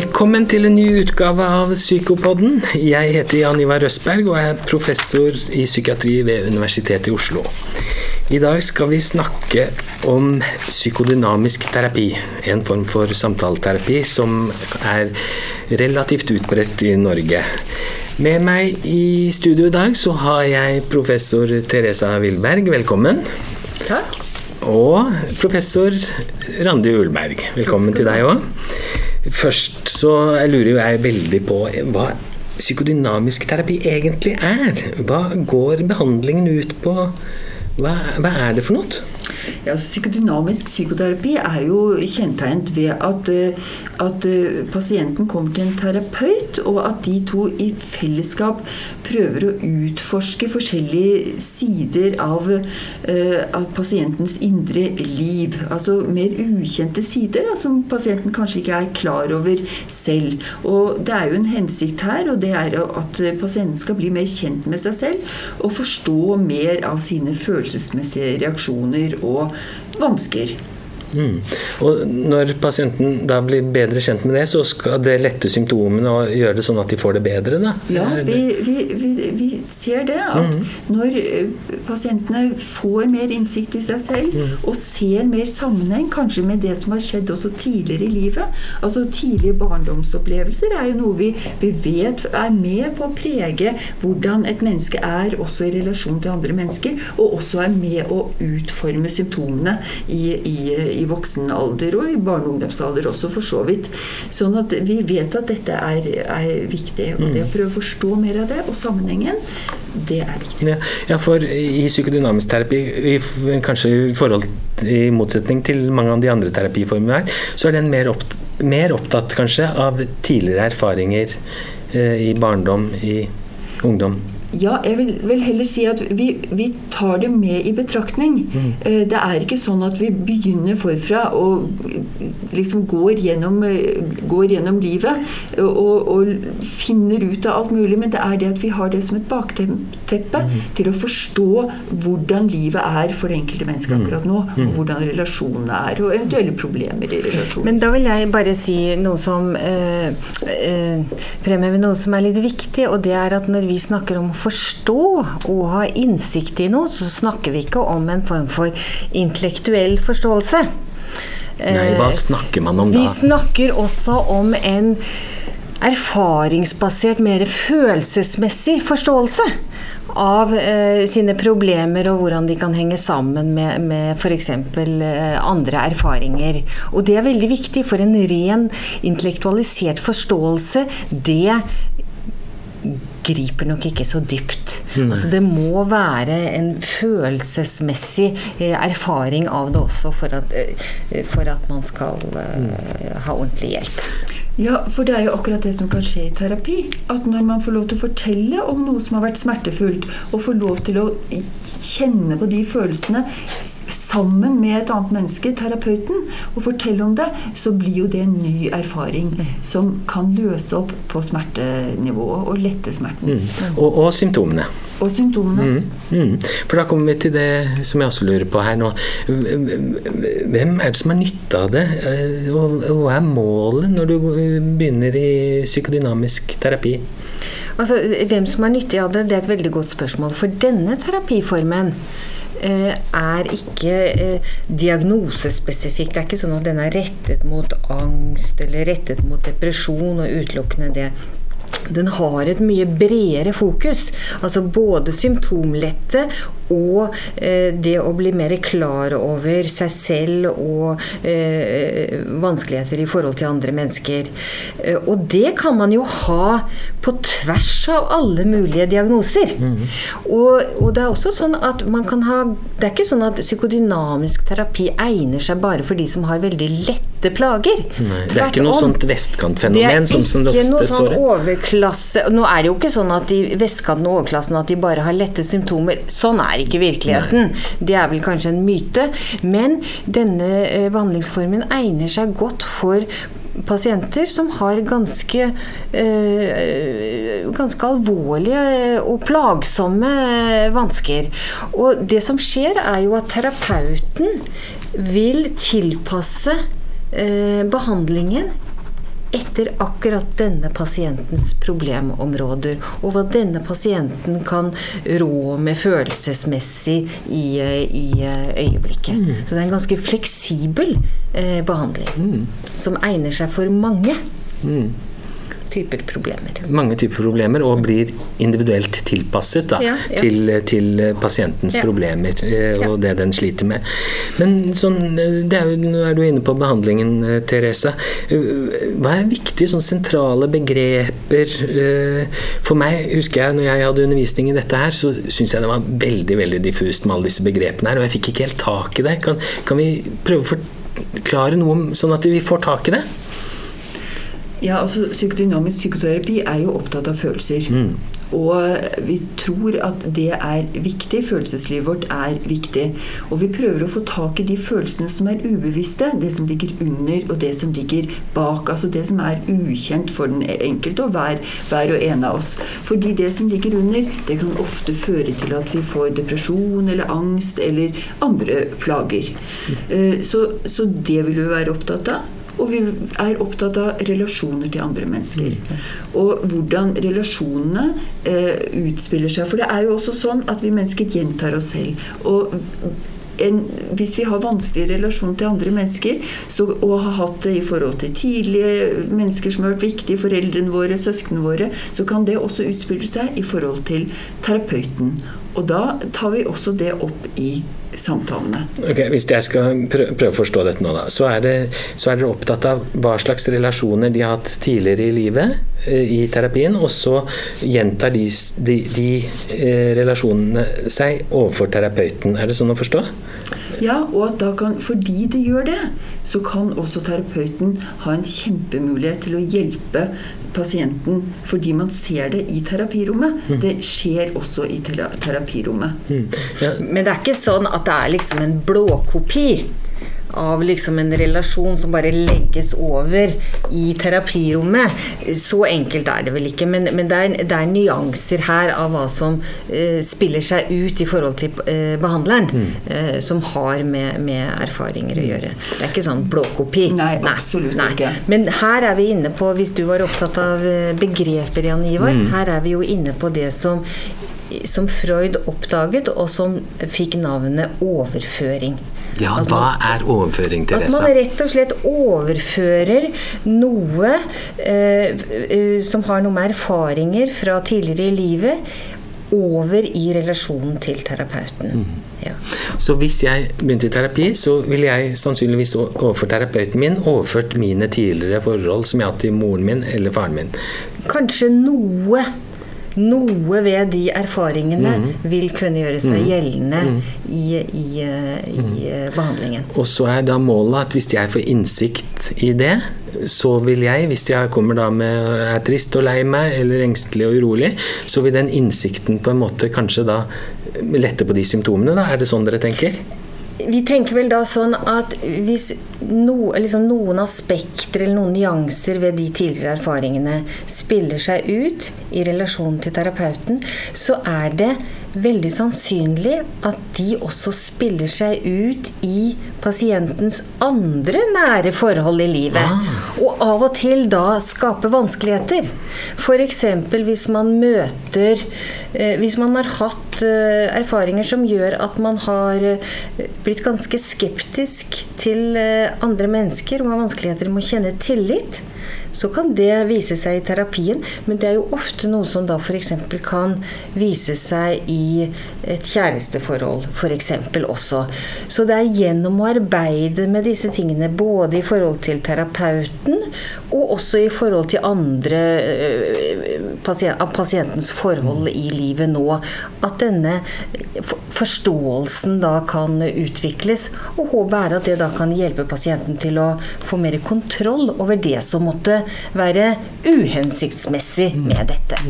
Velkommen til en ny utgave av Psykopodden. Jeg heter Jan Ivar Røsberg og er professor i psykiatri ved Universitetet i Oslo. I dag skal vi snakke om psykodynamisk terapi, en form for samtaleterapi som er relativt utbredt i Norge. Med meg i studio i dag så har jeg professor Teresa Wilberg. Velkommen. Takk. Og professor Randi Ulberg. Velkommen til deg òg. Først så lurer jeg veldig på hva psykodynamisk terapi egentlig er. Hva går behandlingen ut på? Hva, hva er det for noe? Ja, psykodynamisk psykoterapi er jo kjennetegnet ved at, eh, at eh, pasienten kommer til en terapeut, og at de to i fellesskap prøver å utforske forskjellige sider av, uh, av pasientens indre liv. Altså mer ukjente sider da, som pasienten kanskje ikke er klar over selv. Og det er jo en hensikt her, og det er at pasienten skal bli mer kjent med seg selv og forstå mer av sine følelsesmessige reaksjoner og vansker. Mm. Og når pasienten da blir bedre kjent med det, så skal det lette symptomene og gjøre det sånn at de får det bedre? Da. Ja, vi, vi, vi, vi ser det. At mm. når eh, pasientene får mer innsikt i seg selv mm. og ser mer sammenheng, kanskje med det som har skjedd også tidligere i livet Altså tidlige barndomsopplevelser er jo noe vi, vi vet er med på å prege hvordan et menneske er også i relasjon til andre mennesker, og også er med å utforme symptomene i, i, i i voksen alder, og i barne- og ungdomsalder også, for så vidt. Sånn at vi vet at dette er, er viktig. Og det å mm. prøve å forstå mer av det, og sammenhengen, det er viktig. Ja, ja for i psykodynamisk terapi, i, kanskje i forhold i motsetning til mange av de andre terapiformene her, så er den mer, opp, mer opptatt kanskje av tidligere erfaringer eh, i barndom, i ungdom. Ja, jeg vil, vil, heller si at vi, vi, tar det med i betraktning. Mm. Eh, det er ikke sånn at vi begynner forfra og liksom går gjennom, eh, går gjennom livet og, og, finner ut av alt mulig, men det er det at vi har det som et bakteppe mm. til å forstå hvordan livet er for det enkelte mennesket mm. akkurat nå. Og mm. hvordan relasjonene er, og eventuelle problemer i relasjonen. Men da vil jeg bare si noe som øh, øh, fremhever noe som er litt viktig, og det er at når vi snakker om forstå og ha innsikt i noe, så snakker vi ikke om en form for intellektuell forståelse. Nei, hva snakker man om da? Vi snakker også om en erfaringsbasert, mer følelsesmessig forståelse av eh, sine problemer og hvordan de kan henge sammen med, med f.eks. Eh, andre erfaringer. Og det er veldig viktig, for en ren intellektualisert forståelse, det griper nok ikke så dypt. Mm. Altså, det må være en følelsesmessig eh, erfaring av det også for at, eh, for at man skal uh, ha ordentlig hjelp. Ja, for det er jo akkurat det som kan skje i terapi. At når man får lov til å fortelle om noe som har vært smertefullt, og får lov til å kjenne på de følelsene sammen med et annet menneske, terapeuten, og fortelle om det, så blir jo det en ny erfaring som kan løse opp på smertenivået og lette smerten. Mm. Og, og symptomene og symptomene. Mm, mm. For da kommer vi til det som jeg også lurer på her nå. Hvem er det som har nytte av det? Eh, og hva er målet når du begynner i psykodynamisk terapi? Altså, Hvem som har nytte av det, det er et veldig godt spørsmål. For denne terapiformen eh, er ikke eh, diagnosespesifikk. Det er ikke sånn at den er rettet mot angst eller rettet mot depresjon og utelukkende det den har et mye bredere fokus. Altså både symptomlette og eh, det å bli mer klar over seg selv og eh, vanskeligheter i forhold til andre mennesker. Eh, og det kan man jo ha på tvers av alle mulige diagnoser. Mm. Og, og, det er også sånn at man kan ha Det er ikke sånn at psykodynamisk terapi egner seg bare for de som har veldig lette plager. Nei, det er ikke noe sånt vestkantfenomen som, som det ofte står i. Overklasse Nå er det jo ikke sånn at i vestkanten og overklassen at de bare har lette symptomer. Sånn er ikke virkeligheten. Nei. Det er vel kanskje en myte. Men denne eh, behandlingsformen egner seg godt for pasienter som har ganske, øh, ganske alvorlige og plagsomme vansker. Og det som skjer, er jo at terapeuten vil tilpasse øh, behandlingen etter akkurat denne pasientens problemområder, og hva denne pasienten kan rå med følelsesmessig i, i øyeblikket. Mm. Så det er en ganske fleksibel eh, behandling mm. som egner seg for mange. Mm typer problemer. Mange typer problemer, og blir individuelt tilpasset da, ja, ja. Til, til, pasientens ja. problemer eh, og det den sliter med. Men sånn, det er jo, nå er du inne på behandlingen, eh, Therese. Hva er viktige sånn sentrale begreper? Eh, for meg, husker jeg, når jeg hadde undervisning i dette her, så syns jeg det var veldig veldig diffust med alle disse begrepene her, og jeg fikk ikke helt tak i det. Kan, kan vi prøve å forklare noe sånn at vi får tak i det? Ja, altså Psykodynamisk psykoterapi er jo opptatt av følelser. Mm. Og vi tror at det er viktig. Følelseslivet vårt er viktig. Og vi prøver å få tak i de følelsene som er ubevisste. Det som ligger under, og det som ligger bak. Altså det som er ukjent for den enkelte og hver, hver og en av oss. Fordi det som ligger under, det kan ofte føre til at vi får depresjon eller angst eller andre plager. Mm. Så, så det vil vi være opptatt av. Og vi er opptatt av relasjoner til andre mennesker. Og hvordan relasjonene eh, utspiller seg. For det er jo også sånn at vi mennesker gjentar oss selv. Og en, hvis vi har vanskelig relasjon til andre mennesker, så, og har hatt det i forhold til tidlige mennesker som har vært viktige, foreldrene våre, søsknene våre, så kan det også utspille seg i forhold til terapeuten. Og da tar vi også det opp i samtalene. Ok, Hvis jeg skal prøve å forstå dette nå, da, så er, det, så er dere opptatt av hva slags relasjoner de har hatt tidligere i livet eh, i terapien, og så gjentar de, de, de eh, relasjonene seg overfor terapeuten. Er det sånn å forstå? Ja, og at da kan, fordi det gjør det, så kan også terapeuten ha en kjempemulighet til å hjelpe pasienten fordi man ser det i terapirommet. Mm. Det skjer også i terapirommet. Mm. Ja. Men det er ikke sånn at det er liksom en blåkopi av liksom en relasjon som bare legges over i terapirommet. Så enkelt er det vel ikke, men, men det, er, det, er, nyanser her av hva som uh, spiller seg ut i forhold til uh, behandleren, mm. uh, som har med, med, erfaringer å gjøre. Det er ikke sånn blåkopi. Nei, absolutt Nei. ikke. Men her er vi inne på, hvis du var opptatt av begreper, Jan Ivar, mm. her er vi jo inne på det som som Freud oppdaget, og som fikk navnet overføring. Ja, hva er overføring, Therese? At man rett og slett overfører noe eh, eh, som har noe med erfaringer fra tidligere i livet, over i relasjonen til terapeuten. Mm. Ja. Så hvis jeg begynte i terapi, så ville jeg sannsynligvis overfor terapeuten min overført mine tidligere forhold som jeg har hatt til moren min eller faren min. Kanskje noe noe ved de erfaringene mm. vil kunne gjøre seg mm. gjeldende mm. i, i, i mm. behandlingen. Og så er da målet at hvis jeg får innsikt i det, så vil jeg, hvis jeg kommer da med er trist og lei meg eller engstelig og urolig, så vil den innsikten på en måte kanskje da lette på de symptomene. da, Er det sånn dere tenker? Vi tenker vel da sånn at hvis no, liksom noen aspekter eller noen nyanser ved de tidligere erfaringene spiller seg ut i relasjon til terapeuten, så er det veldig sannsynlig at de også spiller seg ut i pasientens andre nære forhold i livet. Ah. Og av og til da skape vanskeligheter. F.eks. hvis man møter eh, Hvis man har hatt eh, erfaringer som gjør at man har eh, blitt ganske skeptisk til andre mennesker og har vanskeligheter med å kjenne tillit så kan det vise seg i terapien. Men det er jo ofte noe som da f.eks. kan vise seg i et kjæresteforhold f.eks. også. Så det er gjennom å arbeide med disse tingene både i forhold til terapeuten og også i forhold til andre øh, pasient, pasientens forhold i livet nå, at denne forståelsen da kan utvikles. Og håpet er at det da kan hjelpe pasienten til å få mer kontroll over det som måtte være uhensiktsmessig med dette.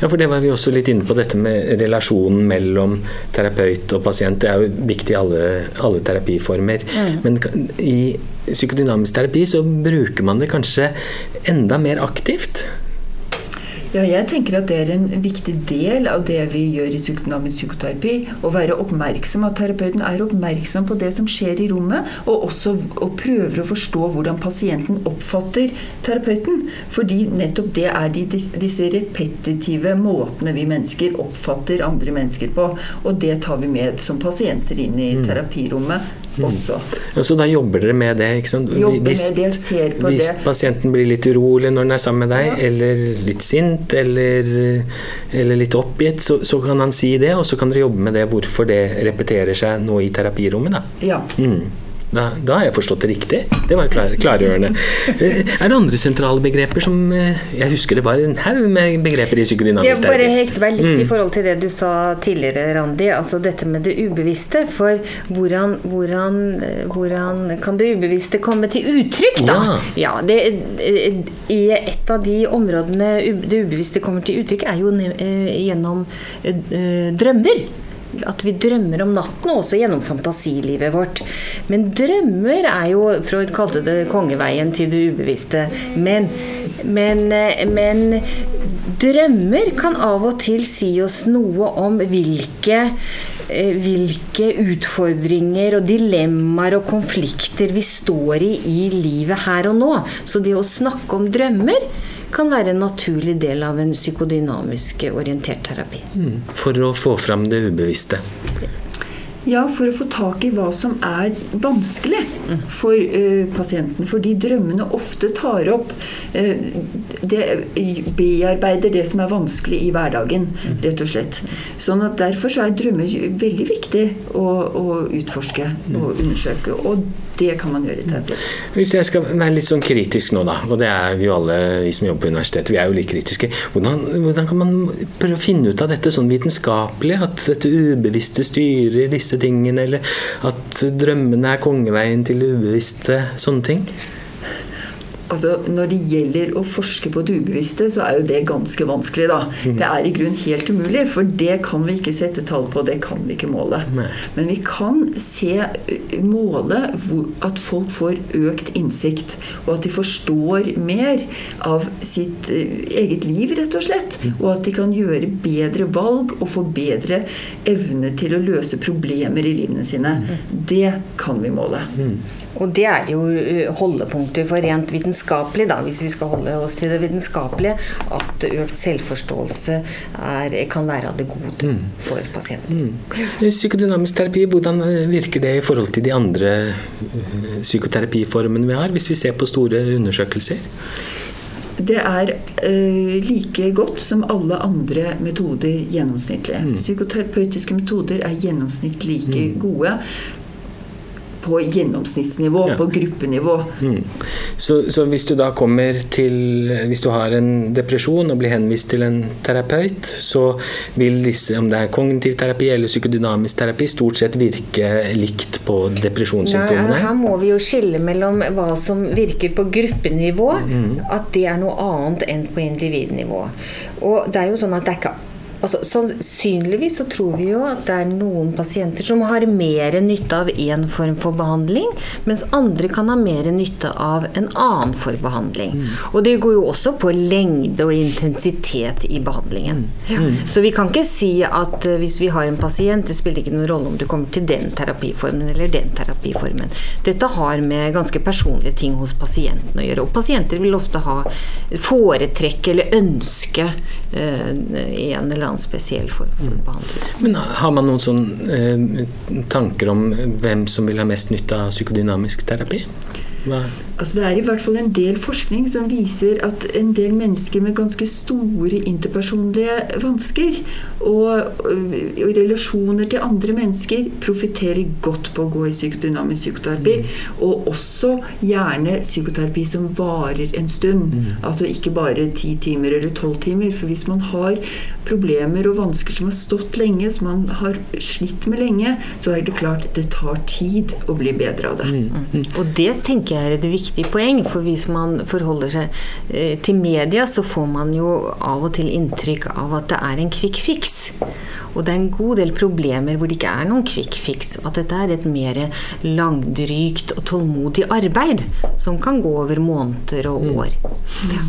Ja, for det var vi også litt inne på, dette med relasjonen mellom terapeut og pasient. Det er jo viktig i alle, alle terapiformer. Mm. Men i psykodynamisk terapi så bruker man det kanskje enda mer aktivt? Ja, jeg tenker at det er en viktig del av det vi gjør i psykodynamisk psykoterapi. Å være oppmerksom, at terapeuten er oppmerksom på det som skjer i rommet, og også og prøver å forstå hvordan pasienten oppfatter terapeuten. Fordi nettopp det er de, disse repetitive måtene vi mennesker oppfatter andre mennesker på. Og det tar vi med som pasienter inn i mm. terapirommet også. Mm. Så da jobber dere med det? ikke sant? Hvis, med det, ser på hvis det. pasienten blir litt urolig når den er sammen med deg, ja. eller litt sint, eller, eller litt oppgitt, så, så, kan han si det, og så kan dere jobbe med det, hvorfor det repeterer seg nå i terapirommet. da. Ja. Mm. Da, da, har jeg forstått det riktig. Det var klar, klargjørende. Eh, er det andre sentrale begreper som eh, Jeg husker det var en haug med begreper i psykodynamisk terapi. Jeg bare hekte meg litt mm. i forhold til det du sa tidligere, Randi. Altså dette med det ubevisste. For hvordan, hvordan, hvordan kan det ubevisste komme til uttrykk, da? Ja. ja det, I et av de områdene det ubevisste kommer til uttrykk, er jo gjennom drømmer at vi drømmer om natten, også gjennom fantasilivet vårt. Men drømmer er jo Freud kalte det kongeveien til det ubevisste. Men, men, eh, men drømmer kan av og til si oss noe om hvilke eh, hvilke utfordringer og dilemmaer og konflikter vi står i i livet her og nå. Så det å snakke om drømmer kan være en naturlig del av en psykodynamisk orientert terapi. Mm. For å få fram det ubevisste. Ja, for å få tak i hva som er vanskelig for uh, pasienten. Fordi drømmene ofte tar opp uh, det, Bearbeider det som er vanskelig i hverdagen, rett og slett. Sånn at Derfor så er drømmer veldig viktig å, å utforske og undersøke. Og det kan man gjøre i terapi. Hvis jeg skal være litt sånn kritisk nå, da, og det er vi jo alle vi som jobber på universitetet, vi er jo litt kritiske. Hvordan, hvordan kan man prøve å finne ut av dette sånn vitenskapelig? At dette ubevisste styrer disse tingene, eller at drømmene er kongeveien til ubevisste, sånne ting? Altså, Når det gjelder å forske på det ubevisste, så er jo det ganske vanskelig. da. Mm. Det er i grunnen helt umulig, for det kan vi ikke sette tall på. Det kan vi ikke måle. Nei. Men vi kan se, måle at folk får økt innsikt, og at de forstår mer av sitt eget liv, rett og slett. Mm. Og at de kan gjøre bedre valg og få bedre evne til å løse problemer i livene sine. Mm. Det kan vi måle. Og det er jo holdepunkter for rent vitenskapelig, da, hvis vi skal holde oss til det vitenskapelige, at økt selvforståelse er, kan være av det gode mm. for pasienten. Mm. Psykodynamisk terapi, hvordan virker det i forhold til de andre psykoterapiformene vi har, hvis vi ser på store undersøkelser? Det er uh, like godt som alle andre metoder gjennomsnittlig. Mm. Psykoterapeutiske metoder er gjennomsnittlig like mm. gode på gjennomsnittsnivå, ja. på gruppenivå. Mm. Så, så, hvis du da kommer til Hvis du har en depresjon og blir henvist til en terapeut, så vil disse, om det er kognitiv terapi eller psykodynamisk terapi, stort sett virke likt på depresjonssymptomene? Nei, her må vi jo skille mellom hva som virker på gruppenivå, mm. at det er noe annet enn på individnivå. Og det er jo sånn at det er ikke Altså, sannsynligvis så tror vi jo at det er noen pasienter som har mer nytte av én form for behandling, mens andre kan ha mer nytte av en annen for behandling. Mm. Og det går jo også på lengde og intensitet i behandlingen. Mm. Ja. Mm. Så vi kan ikke si at uh, hvis vi har en pasient, det spiller ikke noen rolle om du kommer til den terapiformen eller den terapiformen. Dette har med ganske personlige ting hos pasienten å gjøre. Og pasienter vil ofte ha foretrekk eller ønske uh, en eller annen annen spesiell form for mm. behandling. Men Har man noen sånn, eh, tanker om hvem som vil ha mest nytte av psykodynamisk terapi? Hva? Altså det er i hvert fall en del forskning som viser at en del mennesker med ganske store interpersonlige vansker og, og relasjoner til andre mennesker profitterer godt på å gå i psykodynamisk psykoterapi. Mm. Og også gjerne psykoterapi som varer en stund. Mm. Altså ikke bare ti timer eller tolv timer. For hvis man har problemer og vansker som har stått lenge, som man har slitt med lenge, så er det klart det tar tid å bli bedre av det. Mm. mm. Og det tenker jeg er det viktig viktig poeng. For hvis man forholder seg eh, til media, så får man jo av og til inntrykk av at det er en fix. Og det er en god del problemer hvor det ikke er noen quick fix. At dette er et mer langdrygt og tålmodig arbeid som kan gå over måneder og år. Ja.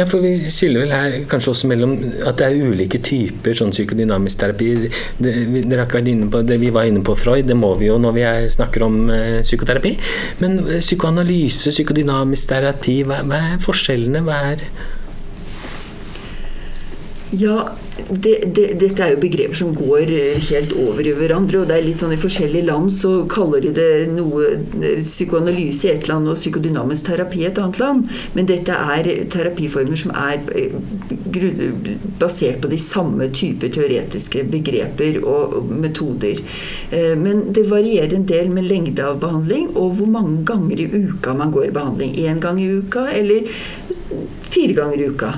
ja, for vi skiller vel her kanskje også mellom at det er ulike typer sånn psykodynamisk terapi. Det, vi, dere har vært inne på, det vi var inne på Freud, det må vi jo når vi er, snakker om eh, psykoterapi. Men uh, psykoanalyse, psykodynamisk terapi, hva, hva er forskjellene? Hva er ja, det, det, dette er jo begreper som går eh, helt over i hverandre. og det er litt sånn I forskjellige land så kaller de det noe eh, psykoanalyse i et land og psykodynamisk terapi i et annet land. Men dette er terapiformer som er eh, basert på de samme typer teoretiske begreper og metoder. Men det varierer en del med lengde av behandling og hvor mange ganger i uka man går i behandling. Én gang i uka eller fire ganger i uka.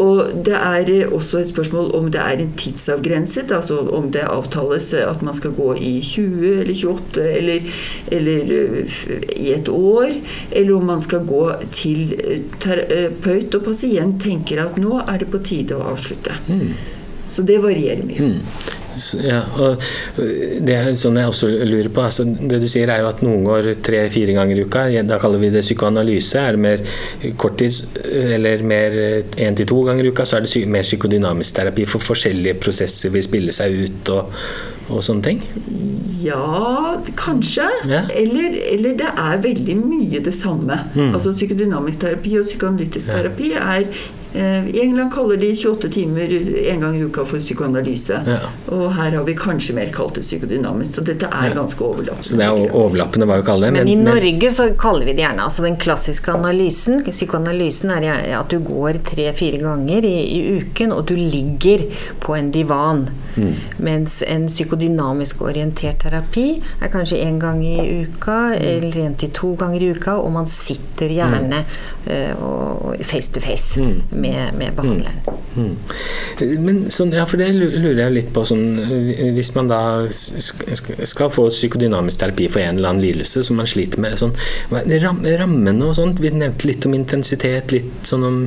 Og det er eh, også et spørsmål om det er en tidsavgrenset, altså om det avtales at man skal gå i 20 eller 28 eller, eller eh, i et år, eller om man skal gå til eh, terapeut og pasient tenker at nå er det på tide å avslutte. Mm. Så det varierer mye. Mm. Ja, og det er sånn jeg også lurer på. Altså, det du sier er jo at noen går tre-fire ganger i uka. Da kaller vi det psykoanalyse. Er det mer korttids eller mer én til to ganger i uka, så er det mer psykodynamisk terapi for forskjellige prosesser vil spille seg ut og, og sånne ting? Ja, kanskje. Ja. Eller, eller, det er veldig mye det samme. Mm. Altså Psykodynamisk terapi og psykoanalytisk terapi er I England kaller de 28 timer en gang i uka for psykoanalyse. Ja. Og her har vi kanskje mer kalt det psykodynamisk. Så dette er ganske overlappende. Så det er overlappende hva vi kaller det. Men, men i Norge så kaller vi det gjerne altså den klassiske analysen. Psykoanalysen er at du går tre-fire ganger i, i, uken, og du ligger på en divan. Mm. Mens en psykodynamisk orientert terapi er kanskje én gang i uka, eller én til to ganger i uka, og man sitter gjerne mm. uh, face to face. Mm med, med behandleren. Mm. Mm. Men sånn, ja, for det lurer jeg litt på. Sånn, hvis man da skal få psykodynamisk terapi for en eller annen lidelse som man sliter med, sånn, rammene og sånt Vi nevnte litt om intensitet, litt sånn om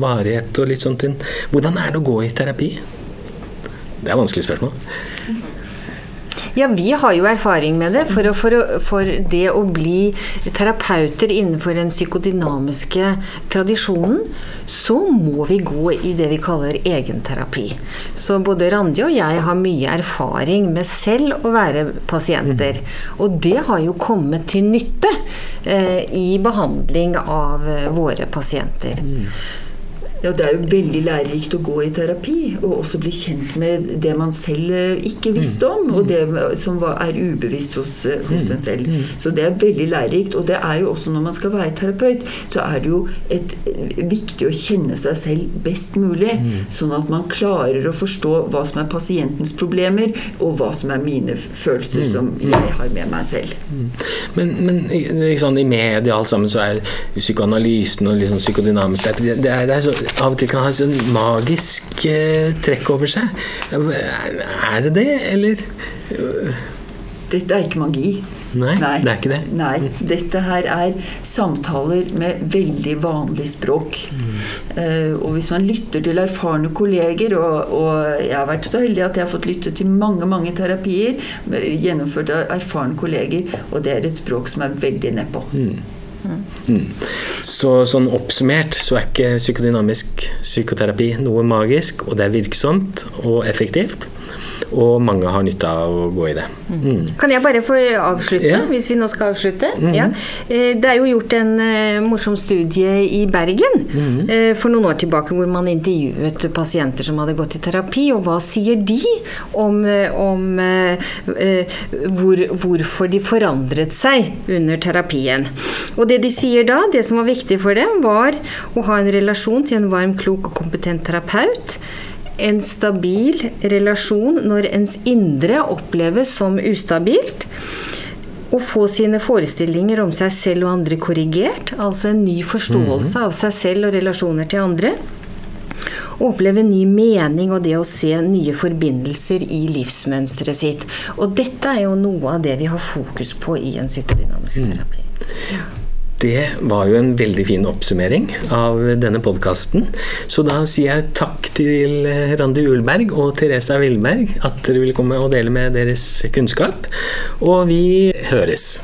varighet og litt sånt. Hvordan er det å gå i terapi? Det er et vanskelig spørsmål. Ja, vi har jo erfaring med det. For, å, for, å, for, det å bli terapeuter innenfor den psykodynamiske tradisjonen, så må vi gå i det vi kaller egenterapi. Så både Randi og jeg har mye erfaring med selv å være pasienter. Og det har jo kommet til nytte eh, i behandling av eh, våre pasienter. Mm. Ja, Det er jo veldig lærerikt å gå i terapi og også bli kjent med det man selv eh, ikke visste om, og det som er ubevisst hos, eh, hos en selv. Så det er veldig lærerikt. Og det er jo også når man skal være terapeut, så er det jo et, eh, viktig å kjenne seg selv best mulig, sånn at man klarer å forstå hva som er pasientens problemer, og hva som er mine følelser som jeg har med meg selv. Men, men sånn, i media alt sammen så er psykoanalysen og liksom psykodynamisk det er, det er så av og til kan ha et sånn magisk eh, trekk over seg. Er det det, eller? Dette er ikke magi. Nei, Nei, det er ikke det. Nei, Dette her er samtaler med veldig vanlig språk. Mm. Uh, og hvis man lytter til erfarne kolleger, og, og, jeg har vært så heldig at jeg har fått lytte til mange mange terapier gjennomført av erfarne kolleger, og det er et språk som er veldig nedpå. Mm. Mm. Så sånn oppsummert så er ikke psykodynamisk psykoterapi noe magisk, og det er virksomt og effektivt og mange har nytte av å gå i det. Mm. Kan jeg bare få avslutte, ja. hvis vi nå skal avslutte? Mm ja. Eh, det er jo gjort en uh, morsom studie i Bergen mm uh, for noen år tilbake hvor man intervjuet pasienter som hadde gått i terapi, og hva sier de om, om hvor, hvorfor de forandret seg under terapien. Og det de sier da, det som var viktig for dem, var å ha en relasjon til en varm, klok og kompetent terapeut en stabil relasjon når ens indre oppleves som ustabilt. Å få sine forestillinger om seg selv og andre korrigert, altså en ny forståelse mhm. av seg selv og relasjoner til andre. Å oppleve ny mening og det å se nye forbindelser i livsmønsteret sitt. Og dette er jo noe av det vi har fokus på i en psykodynamisk mm. terapi. Ja. Det var jo en veldig fin oppsummering av denne podkasten. Så da sier jeg takk til Randi Ulberg og Teresa Villberg at dere ville komme og dele med deres kunnskap. Og vi høres.